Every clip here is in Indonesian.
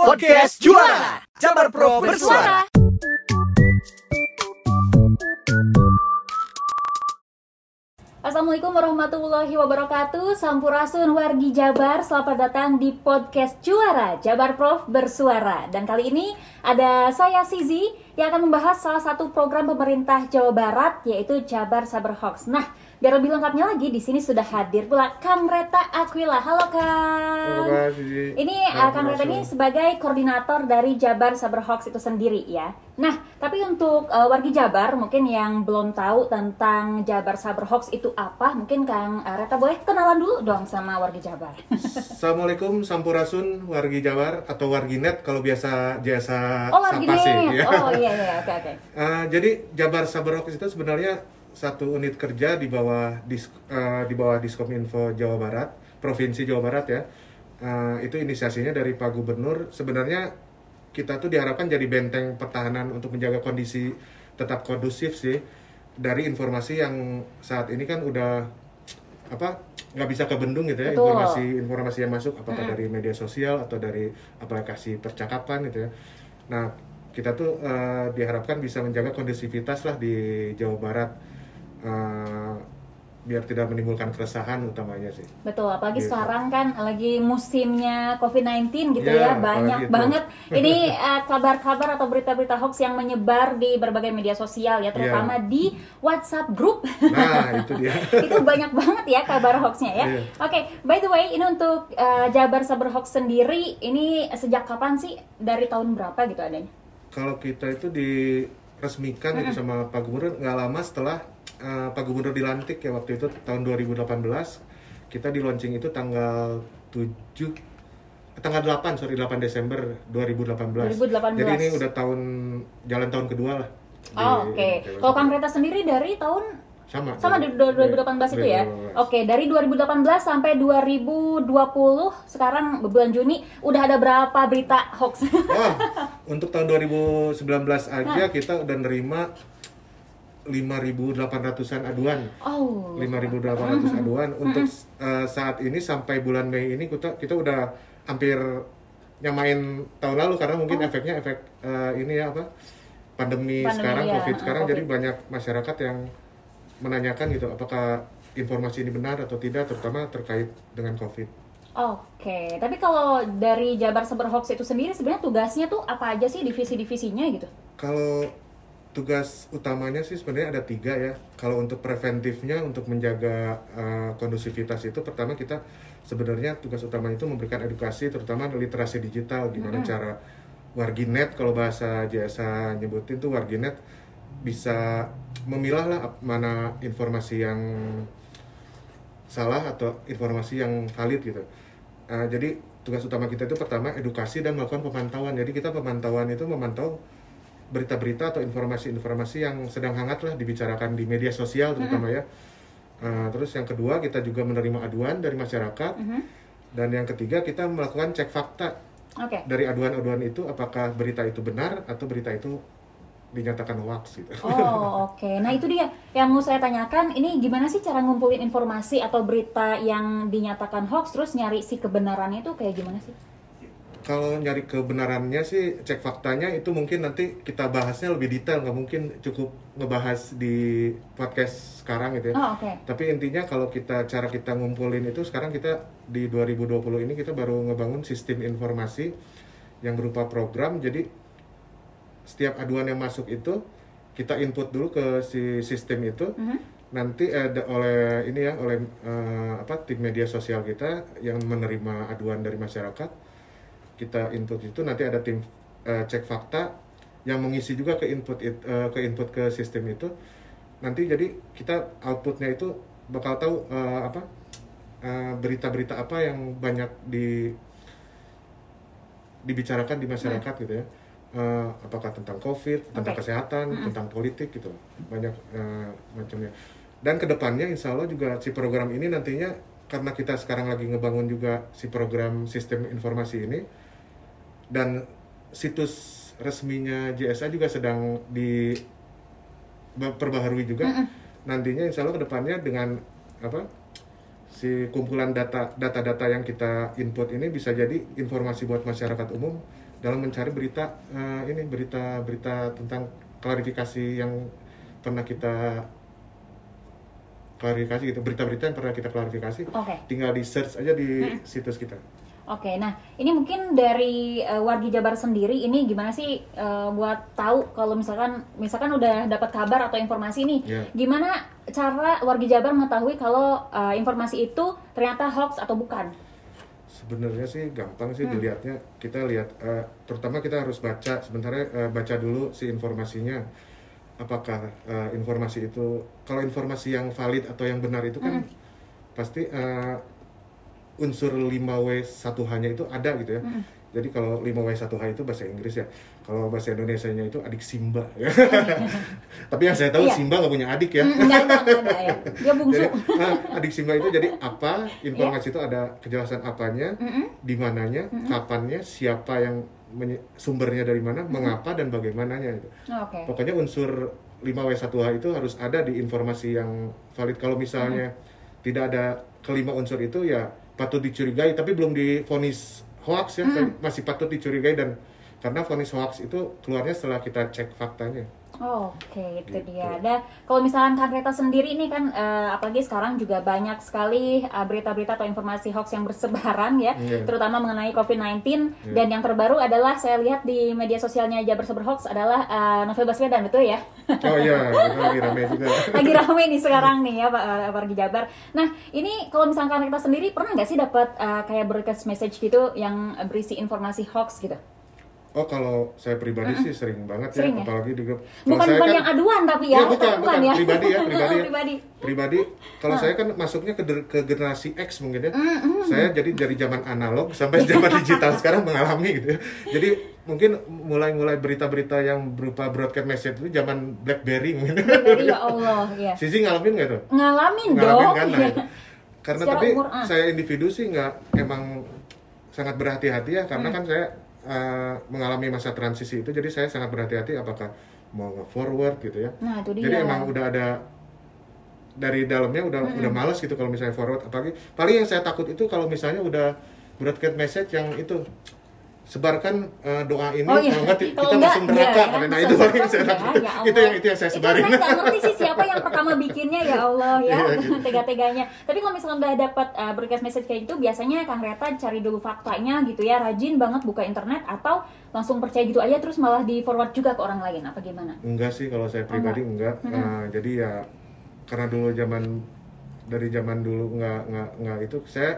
Podcast Juara. Jabar Pro Bersuara. Assalamualaikum warahmatullahi wabarakatuh. Sampurasun wargi Jabar Selamat datang di podcast Juara Jabar Prof Bersuara. Dan kali ini ada saya Sizi Yang akan membahas salah satu program pemerintah Jawa Barat Yaitu Jabar Saber Hoax. Nah biar lebih lengkapnya lagi di sini sudah hadir pula Kang Reta Aquila Halo Kang Halo. Ini uh, Kang Reta ini sebagai koordinator dari Jabar Saber Hoax itu sendiri ya. Nah, tapi untuk uh, wargi Jabar mungkin yang belum tahu tentang Jabar Saber Hoax itu apa, mungkin Kang uh, Reta boleh kenalan dulu dong sama wargi Jabar. Assalamualaikum Sampurasun wargi Jabar atau warginet kalau biasa jasa oh, wargi nih. ya. Oh iya iya oke oke. Eh, jadi Jabar Saberok itu sebenarnya satu unit kerja di bawah dis, eh, di bawah Diskominfo Jawa Barat, Provinsi Jawa Barat ya. Eh, itu inisiasinya dari Pak Gubernur. Sebenarnya kita tuh diharapkan jadi benteng pertahanan untuk menjaga kondisi tetap kondusif sih dari informasi yang saat ini kan udah apa nggak bisa kebendung gitu ya Betul. informasi informasi yang masuk apakah dari media sosial atau dari aplikasi percakapan gitu ya nah kita tuh eh, diharapkan bisa menjaga kondusivitas lah di Jawa Barat eh, biar tidak menimbulkan keresahan utamanya sih Betul, apalagi Gitu. sekarang kan lagi musimnya COVID-19 gitu Ya, ya, banyak apalagi itu. banget ini eh, kabar-kabar atau berita-berita hoax yang menyebar di berbagai media sosial ya, terutama di WhatsApp grup. nah itu dia itu banyak banget ya kabar hoaxnya ya. Iya. Oke, by the way, ini untuk uh, Jabar Saber Hoax sendiri, ini sejak kapan sih? Dari tahun berapa gitu adanya? kalau kita itu diresmikan itu sama Pak Gubernur nggak lama setelah eh, Pak Gubernur dilantik ya waktu itu tahun 2018 kita di launching itu tanggal 7 eh, tanggal 8 sorry 8 Desember 2018. 2018. Jadi ini udah tahun jalan tahun kedua lah. Oh, Oke, di- kalau Kang Reta sendiri dari tahun sama sama di 2018 itu ya? 2018. Oke, dari 2018 sampai 2020 sekarang bulan Juni udah ada berapa berita hoax? Wah, untuk tahun 2019 aja kita udah nerima 5.800-an aduan. oh. 5.800 aduan untuk eh, saat ini sampai bulan Mei ini kita kita udah hampir nyamain tahun lalu karena mungkin efeknya efek eh, ini ya apa pandemi, Pandemi, sekarang ya, covid sekarang COVID. jadi banyak masyarakat yang menanyakan gitu apakah informasi ini benar atau tidak terutama terkait dengan covid. Oke, tapi kalau dari Jabar Saber Hoax itu sendiri sebenarnya tugasnya tuh apa aja sih divisi-divisinya gitu? Kalau tugas utamanya sih sebenarnya ada tiga ya. Kalau untuk preventifnya untuk menjaga uh, kondusivitas itu pertama kita sebenarnya tugas utama itu memberikan edukasi terutama literasi digital gimana cara warginet kalau bahasa jasa nyebutin tuh warginet bisa memilah lah mana informasi yang salah atau informasi yang valid gitu. Uh, jadi tugas utama kita itu pertama edukasi dan melakukan pemantauan. Jadi kita pemantauan itu memantau berita-berita atau informasi-informasi yang sedang hangat lah dibicarakan di media sosial terutama ya. Uh, terus yang kedua kita juga menerima aduan dari masyarakat Mhm. dan yang ketiga kita melakukan cek fakta Oke. dari aduan-aduan itu apakah berita itu benar atau berita itu dinyatakan hoax gitu. Oh oke, nah itu dia yang mau saya tanyakan. Ini gimana sih cara ngumpulin informasi atau berita yang dinyatakan hoax, terus nyari si kebenarannya itu kayak gimana sih? Kalau nyari kebenarannya sih cek faktanya itu mungkin nanti kita bahasnya lebih detail nggak mungkin cukup ngebahas di podcast sekarang gitu ya. Oh oke. Tapi intinya kalau kita cara kita ngumpulin itu sekarang kita di 2020 ini kita baru ngebangun sistem informasi yang berupa program. Jadi setiap aduan yang masuk itu kita input dulu ke si sistem itu. Mhm. Nanti ada oleh ini ya oleh eh, apa tim media sosial kita yang menerima aduan dari masyarakat kita input itu nanti ada tim eh, cek fakta yang mengisi juga ke input it- eh, ke input ke sistem itu. Nanti jadi kita outputnya itu bakal tahu eh, apa berita-berita apa yang banyak di dibicarakan di masyarakat gitu ya. Eh, apakah tentang covid tentang kesehatan tentang politik gitu. Banyak eh, macamnya. Dan ke depannya insya Allah juga si program ini nantinya karena kita sekarang lagi ngebangun juga si program sistem informasi ini dan situs resminya JSA juga sedang diperbaharui juga. Nantinya insya Allah ke depannya dengan apa si kumpulan data data-data yang kita input ini bisa jadi informasi buat masyarakat umum dalam mencari berita eh, ini berita-berita tentang klarifikasi yang pernah kita klarifikasi gitu berita-berita yang pernah kita klarifikasi. Oke. tinggal di search aja di situs kita Oke, nah ini mungkin dari eh, wargi Jabar sendiri ini gimana sih eh, buat tahu kalau misalkan misalkan udah dapat kabar atau informasi nih, Iya. gimana cara wargi Jabar mengetahui kalau eh, informasi itu ternyata hoax atau bukan? sebenarnya sih gampang sih dilihatnya. Kita lihat eh, terutama kita harus baca. Sebenarnya eh, baca dulu si informasinya. Apakah eh, informasi itu kalau informasi yang valid atau yang benar itu kan pasti eh, unsur 5W1H-nya itu ada gitu ya. Jadi kalau 5W1H itu bahasa Inggris ya. Kalau bahasa Indonesianya itu adik Simba ya. Tapi yang saya tahu Iya. Simba nggak punya adik ya. Hmm, Enggak, enggak, ya. Dia bungsu. Jadi nah, adik Simba itu jadi apa informasi itu ada kejelasan apanya, di mananya, kapannya, siapa yang sumbernya dari mana, mengapa dan bagaimananya itu. Oke. Pokoknya unsur 5W1H itu harus ada di informasi yang valid. Kalau misalnya tidak ada kelima unsur itu ya patut dicurigai tapi belum difonis hoax ya, tapi masih patut dicurigai dan karena vonis hoax itu keluarnya setelah kita cek faktanya. Oke, itu Gitu. dia. Ada kalau misalkan Reta sendiri ini kan eh, apalagi sekarang juga banyak sekali eh, berita-berita atau informasi hoax yang bersebaran ya, Iya. terutama mengenai COVID-19 dan yang terbaru adalah saya lihat di media sosialnya Jabar Seber Hoax adalah eh, Novel Baswedan betul ya? Oh iya, lagi rame juga. Lagi rame nih sekarang nih ya Pak Wargi Jabar. Nah, ini kalau misalkan Reta sendiri pernah nggak sih dapat eh, kayak broadcast message gitu yang berisi informasi hoax gitu? Oh kalau saya pribadi sih sering banget Sering ya, ya? apalagi di grup. Bukan saya bukan kan- yang aduan tapi ya, Ya, bukan, bukan, ya. pribadi ya, pribadi ya. pribadi. pribadi kalau saya kan masuknya ke, ke generasi X mungkin ya saya jadi dari zaman analog sampai zaman digital sekarang mengalami gitu ya jadi mungkin mulai-mulai berita-berita yang berupa broadcast message itu zaman BlackBerry mungkin Jadi ya Allah, ya. Sisi ngalamin nggak tuh Ngalamin, ngalamin dong. kan nah, Iya. itu. karena Secara tapi umur, ah. saya individu sih nggak emang sangat berhati-hati ya Hmm. karena kan saya eh, mengalami masa transisi itu jadi saya sangat berhati-hati apakah mau nge-forward gitu ya. Nah, itu dia. jadi emang udah ada dari dalamnya udah udah males gitu kalau misalnya forward. Apalagi paling yang saya takut itu kalau misalnya udah broadcast message yang itu sebarkan eh, doa ini Oh, iya. kalau enggak Kalau kita enggak, masuk neraka iya, nah masuk itu paling neraka. saya Ya, ya itu yang itu yang saya Itu sebarin saya nggak ngerti sih siapa yang pertama bikinnya ya Allah ya Iya, gitu. tega-teganya. Tapi kalau misalnya udah dapat uh, broadcast message kayak gitu, biasanya Kang Reta cari dulu faktanya gitu ya, rajin banget buka internet atau langsung percaya gitu aja terus malah di forward juga ke orang lain apa gimana? enggak sih kalau saya pribadi enggak, Nah, jadi ya karena dulu zaman dari zaman dulu enggak enggak enggak itu saya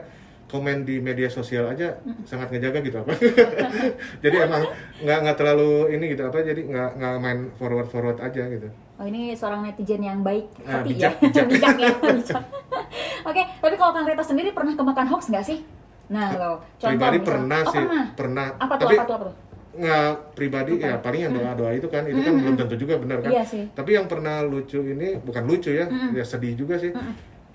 komen di media sosial aja sangat ngejaga gitu apa jadi emang nggak nggak terlalu ini gitu apa jadi nggak nggak main forward forward aja gitu Oh ini seorang netizen yang baik Ah, hati bijak, ya, bijak. bijak ya. bijak. Oke, tapi kalau Kang Reta sendiri pernah kemakan hoax nggak sih? Nah lo, contoh pribadi misal- pernah oh, sih pernah. pernah Apa tuh? tapi apa tuh? Apa tuh? nggak pribadi ya paling yang doa doa itu kan itu kan belum tentu juga benar kan Iya sih. tapi yang pernah lucu ini bukan lucu ya ya sedih juga sih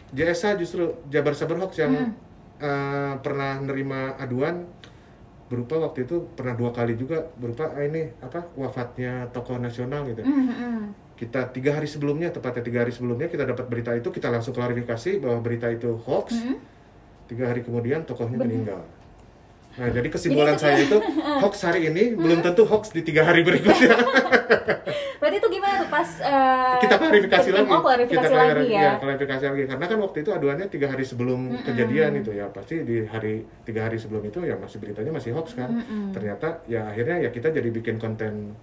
JSA justru Jabar Sabar Hoax yang eh, pernah nerima aduan berupa waktu itu pernah dua kali juga berupa ah, ini apa wafatnya tokoh nasional gitu. Hmm, hmm. kita tiga hari sebelumnya tepatnya tiga hari sebelumnya kita dapat berita itu kita langsung klarifikasi bahwa berita itu hoax. Tiga hari kemudian tokohnya meninggal. Nah jadi kesimpulan saya itu hoax hari ini belum tentu hoax di tiga hari berikutnya Itu gimana tuh pas eh, kita klarifikasi lagi. Oh, klarifikasi kita lagi klarifikasi- ya. klarifikasi lagi. Karena kan waktu itu aduannya tiga hari sebelum kejadian itu ya. Pasti di hari tiga hari sebelum itu ya masih beritanya masih hoax kan. Ternyata ya akhirnya ya kita jadi bikin konten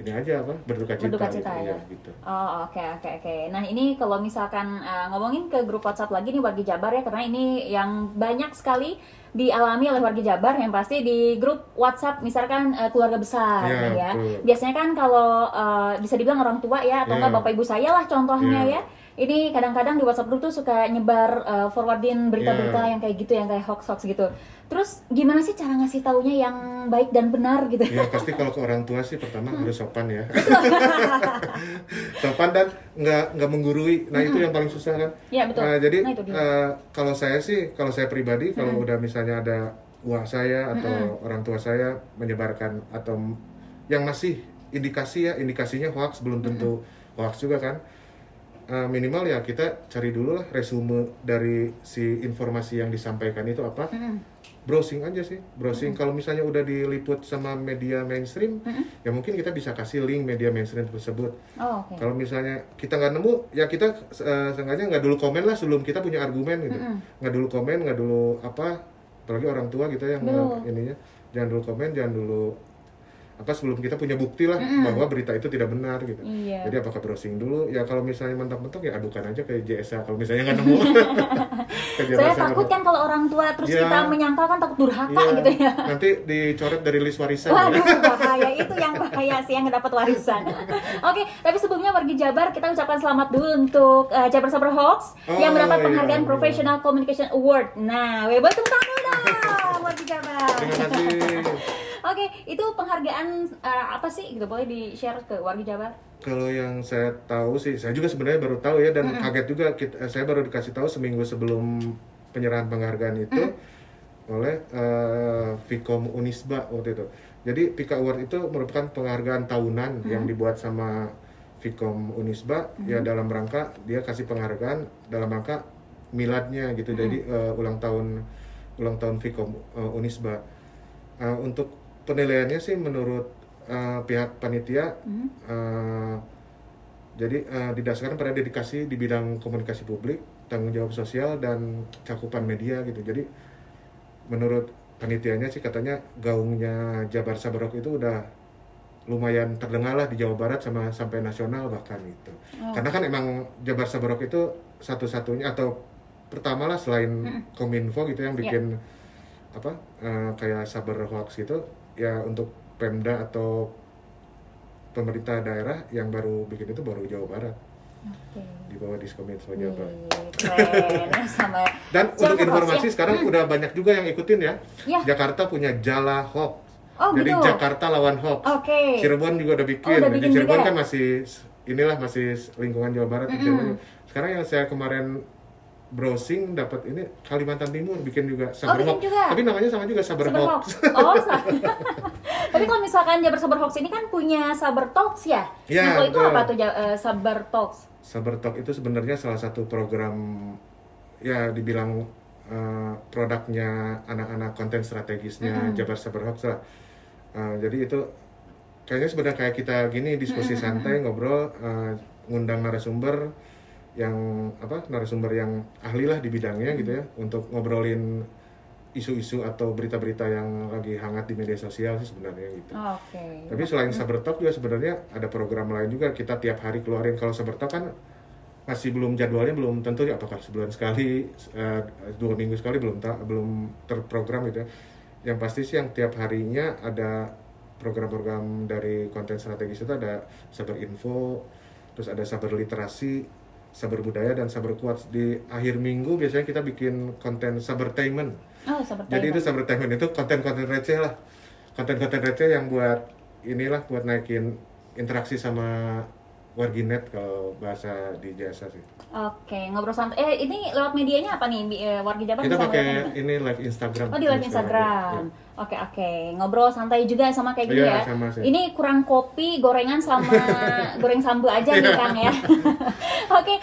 ini aja apa berduka cita, Berduka gitu, cita, ya. gitu. Oh oke oke oke. Nah ini kalau misalkan eh, ngomongin ke grup WhatsApp lagi nih wargi Jabar ya karena ini yang banyak sekali dialami oleh wargi Jabar yang pasti di grup WhatsApp misalkan eh, keluarga besar Iya, ya. betul. Biasanya kan kalau eh, bisa dibilang orang tua ya atau Iya. enggak bapak ibu saya lah contohnya Iya. ya. Ini kadang-kadang di WhatsApp group tuh suka nyebar eh, forwardin berita-berita Iya. yang kayak gitu yang kayak hoax-hoax gitu. Terus gimana sih cara ngasih taunya yang baik dan benar gitu? Ya pasti kalau ke orang tua sih pertama harus sopan ya. sopan dan nggak nggak menggurui. Nah itu yang paling susah kan. Iya, betul. Nah, jadi Nah, eh, kalau saya sih, kalau saya pribadi, kalau udah misalnya ada uang saya atau orang tua saya menyebarkan atau yang masih indikasi ya, indikasinya hoax belum tentu hoax juga kan. Eh, minimal ya kita cari dulu lah resume dari si informasi yang disampaikan itu apa. Mm-mm. browsing aja sih browsing kalau misalnya udah diliput sama media mainstream Mm-mm. ya mungkin kita bisa kasih link media mainstream tersebut Oh, oke. kalau misalnya kita nggak nemu ya kita uh, seenggaknya nggak dulu komen lah sebelum kita punya argumen gitu nggak dulu komen nggak dulu apa apalagi orang tua gitu yang ininya jangan dulu komen jangan dulu apa sebelum kita punya bukti lah Mm-mm. bahwa berita itu tidak benar gitu Iya. jadi apakah browsing dulu ya kalau misalnya mentok-mentok ya adukan aja ke JSA kalau misalnya nggak nemu Saya takut kan kalau orang tua terus Iya. kita menyangkal kan takut durhaka Iya, gitu ya. nanti dicoret dari list warisan Waduh, ya. bahaya itu yang bahaya sih yang dapat warisan. Oke, tapi sebelumnya wargi Jabar kita ucapkan selamat dulu untuk uh, Jabar Sabar Hoax Oh, yang mendapat iya, penghargaan iya. Professional Communication Award. Nah, webel tepuk tangan dong wargi Jabar. terima kasih Oke, itu penghargaan uh, apa sih? Gitu boleh di share ke wargi Jabar? Kalau yang saya tahu sih, saya juga sebenarnya baru tahu ya dan kaget juga. Kita, saya baru dikasih tahu seminggu sebelum penyerahan penghargaan itu oleh eh, Vkom Unisba waktu itu. Jadi Pika Award itu merupakan penghargaan tahunan yang dibuat sama Vkom Unisba ya dalam rangka dia kasih penghargaan dalam rangka miladnya gitu. Jadi eh, ulang tahun ulang tahun Vkom eh, Unisba. Eh, untuk penilaiannya sih menurut eh, pihak panitia Hmm. Eh, jadi eh, didasarkan pada dedikasi di bidang komunikasi publik, tanggung jawab sosial dan cakupan media gitu. Jadi menurut panitianya sih katanya gaungnya Jabar Sabarok itu udah lumayan terdengar lah di Jawa Barat sama sampai nasional bahkan itu. Oh. Karena kan emang Jabar Sabarok itu satu-satunya atau pertama lah selain Kominfo gitu yang Ya. bikin apa eh, kayak Sabar Hoax gitu ya untuk Pemda atau pemerintah daerah yang baru bikin itu baru Jawa Barat Oke. di bawah Diskominfo ya, sama Dan Jawa untuk informasi ya. sekarang udah banyak juga yang ikutin ya. Ya. Jakarta punya Jala Hoax. Oh, Jadi gitu. Jakarta lawan hoax. Oke. Cirebon juga udah bikin. Oh, udah Jadi bikin Cirebon juga. kan masih inilah masih lingkungan Jawa Barat. Mm-mm. Cirebon. Sekarang yang saya kemarin browsing dapat ini Kalimantan Timur bikin juga Sabar bikin Hoax. juga. Tapi namanya sama juga Sabar, Sabar Hoax. Hoax. Oh, Tapi kalau misalkan Jabar Sabar Hoax ini kan punya Sabar Talks ya? Iya, nah, kalau itu betul. apa tuh eh, Sabar Talks? Sabar Talk itu sebenarnya salah satu program ya dibilang eh, produknya anak-anak konten strategisnya Mm-mm. Jabar Sabar Hoax lah. Eh, jadi itu kayaknya sebenarnya kayak kita gini diskusi santai ngobrol eh, ngundang narasumber yang apa narasumber yang ahli lah di bidangnya gitu ya untuk ngobrolin isu-isu atau berita-berita yang lagi hangat di media sosial sih sebenarnya gitu. Oh, Oke. Tapi selain Saber Talk juga sebenarnya ada program lain juga kita tiap hari keluarin. Kalau Saber Talk kan masih belum jadwalnya belum tentu ya apakah sebulan sekali, eh, dua minggu sekali belum ta- belum terprogram gitu ya. Yang pasti sih yang tiap harinya ada program-program dari konten strategis itu ada Saber Info, terus ada Saber Literasi, Saber Budaya dan Saber Kuat. Di akhir minggu biasanya kita bikin konten Sabertainment. Oh, Sabar Jadi itu. Sabertainment itu konten-konten receh lah. Konten-konten receh yang buat inilah buat naikin interaksi sama warginet kalau bahasa di jasa sih. Oke, ngobrol santai. Eh, ini lewat medianya apa nih? Eh, Wargi Jabar Kita pakai ini live Instagram. Oh di live Instagram. Ya. Oke oke, ngobrol santai juga sama kayak gini Iya, ya. sama sih. Ini kurang kopi, gorengan sama goreng sambu aja nih Kang ya. oke,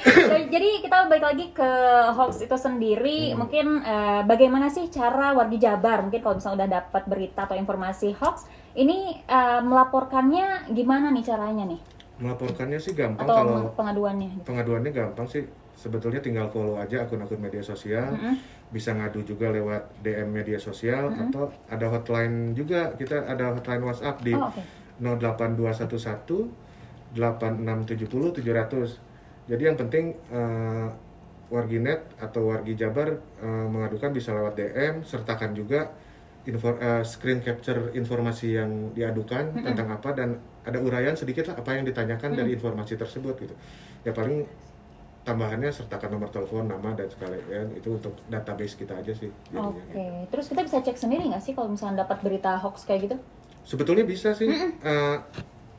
jadi kita balik lagi ke hoax itu sendiri. Hmm. Mungkin eh, bagaimana sih cara wargi Jabar? Mungkin kalau misalnya udah dapat berita atau informasi hoax, ini eh, melaporkannya gimana nih caranya nih? Melaporkannya sih gampang Atau kalau pengaduannya? Gitu. pengaduannya gampang sih. Sebetulnya tinggal follow aja akun-akun media sosial. Mm-mm. Bisa ngadu juga lewat DM media sosial atau ada hotline juga. Kita ada hotline WhatsApp di Oh oke. 08211 8670 700. Jadi yang penting eh, warginet atau wargi Jabar eh, mengadukan bisa lewat DM sertakan juga info, eh, screen capture informasi yang diadukan tentang apa dan ada uraian sedikit lah apa yang ditanyakan dari informasi tersebut gitu. Ya paling tambahannya sertakan nomor telepon, nama dan sekalian itu untuk database kita aja sih. Oke, gitu. terus kita bisa cek sendiri nggak sih kalau misalnya dapat berita hoax kayak gitu? Sebetulnya bisa sih. Eh,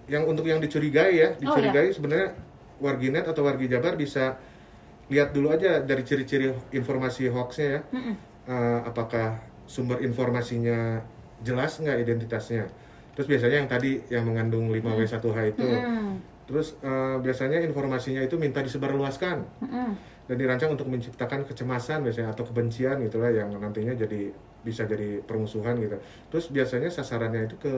yang untuk yang dicurigai ya, dicurigai sebenarnya warginet atau wargi Jabar bisa lihat dulu aja dari ciri-ciri informasi hoaxnya ya. Mm-mm. Eh, apakah sumber informasinya jelas nggak identitasnya? Terus biasanya yang tadi yang mengandung 5W1H itu. Terus eh, biasanya informasinya itu minta disebarluaskan. Dan dirancang untuk menciptakan kecemasan biasanya atau kebencian gitulah yang nantinya jadi bisa jadi permusuhan gitu. Terus biasanya sasarannya itu ke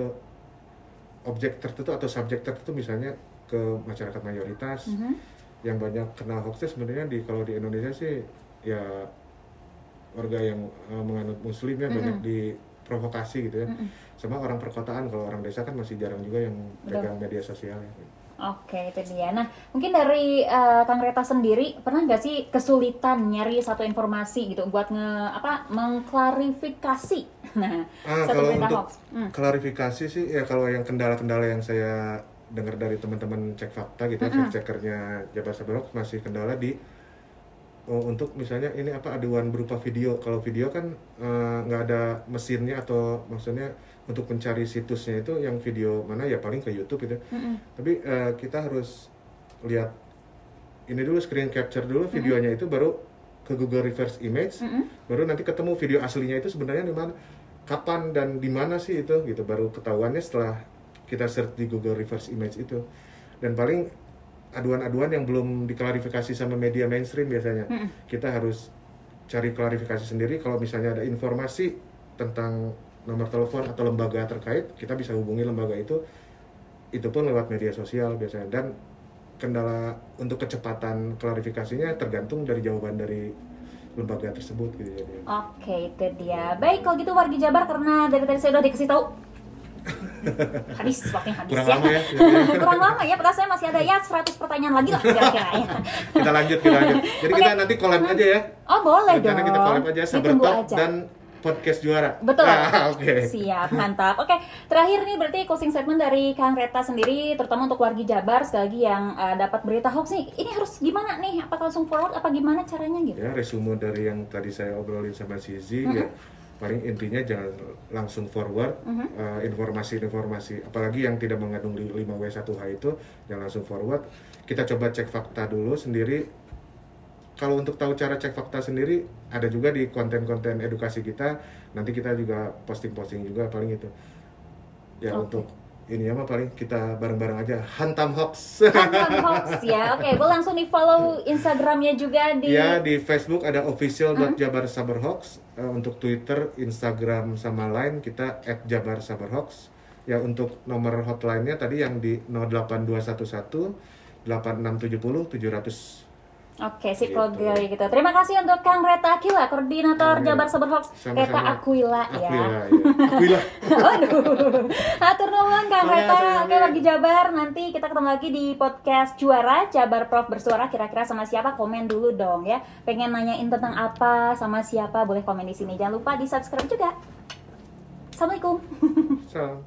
objek tertentu atau subjek tertentu misalnya ke masyarakat mayoritas. Mhm. yang banyak kena hoaxnya sebenarnya di kalau di Indonesia sih ya warga yang uh, menganut muslim ya banyak diprovokasi gitu ya Mm-mm. sama orang perkotaan kalau orang desa kan masih jarang juga yang pegang media sosial ya. Oke, itu dia. Nah, mungkin dari eh, Kang Reta sendiri pernah nggak sih kesulitan nyari satu informasi gitu buat nge apa mengklarifikasi? Nah, Ah, satu kalau untuk hoax. Hmm. klarifikasi sih ya kalau yang kendala-kendala yang saya dengar dari teman-teman cek fakta gitu ya, Mm-mm. fact checkernya Jabar Sabarok masih kendala di untuk misalnya ini apa aduan berupa video. Kalau video kan eh, nggak ada mesinnya atau maksudnya untuk mencari situsnya itu yang video mana ya paling ke YouTube gitu. Mm-mm. Tapi eh, kita harus lihat ini dulu screen capture dulu videonya itu baru ke Google reverse image Mm-mm. baru nanti ketemu video aslinya itu sebenarnya di mana kapan dan di mana sih itu gitu baru ketahuannya setelah kita search di Google reverse image itu dan paling aduan-aduan yang belum diklarifikasi sama media mainstream biasanya Mm-mm. kita harus cari klarifikasi sendiri kalau misalnya ada informasi tentang nomor telepon atau lembaga terkait kita bisa hubungi lembaga itu itu pun lewat media sosial biasanya dan kendala untuk kecepatan klarifikasinya tergantung dari jawaban dari lembaga tersebut gitu jadi Oke, itu dia. Baik, kalau gitu wargi Jabar karena dari tadi saya udah dikasih tahu. Habis, waktunya habis kurang ya. lama ya Kurang lama ya, padahal saya masih ada ya 100 pertanyaan lagi lah kira-kira ya. kita lanjut kita lanjut jadi kita nanti collab aja ya Oh, boleh dong. rencana kita collab aja Saber Ditunggu Talk aja. dan podcast juara Betul. Ah, oke Siap, mantap. Oke, terakhir nih berarti closing statement dari Kang Reta sendiri, terutama untuk wargi Jabar sekali lagi yang uh, dapat berita hoax nih. Ini harus gimana nih? Apa langsung forward? Apa gimana caranya gitu? ya resume dari yang tadi saya obrolin sama Sizi Mm-hmm. ya paling intinya jangan langsung forward Mhm. uh, informasi-informasi apalagi yang tidak mengandung di 5W1H itu jangan langsung forward kita coba cek fakta dulu sendiri kalau untuk tahu cara cek fakta sendiri ada juga di konten-konten edukasi kita nanti kita juga posting-posting juga paling itu ya Oke. untuk ini ya mah paling kita bareng-bareng aja hantam hoax Hantam hoax ya. Oke, boleh langsung di follow Instagramnya juga di Ya di Facebook ada official.jabarsaberhoax Eh, untuk Twitter, Instagram sama Line kita @jabarsaberhoax. Ya untuk nomor hotline-nya tadi yang di 08211 8670 700. Oke, sip Gitu. gitu. Terima kasih untuk Kang Reta Akila, koordinator Oh, iya. Jabar Saber Hoax. Reta Aquila ya. Aquila, ya. Aquila. Aduh. Atur nuhun Kang Oke, Reta. sama-sama. Oke, wargi Jabar. Nanti kita ketemu lagi di podcast Juara Jabar Prof bersuara kira-kira sama siapa? Komen dulu dong ya. Pengen nanyain tentang apa sama siapa? Boleh komen di sini. Jangan lupa di-subscribe juga. Assalamualaikum. Salam.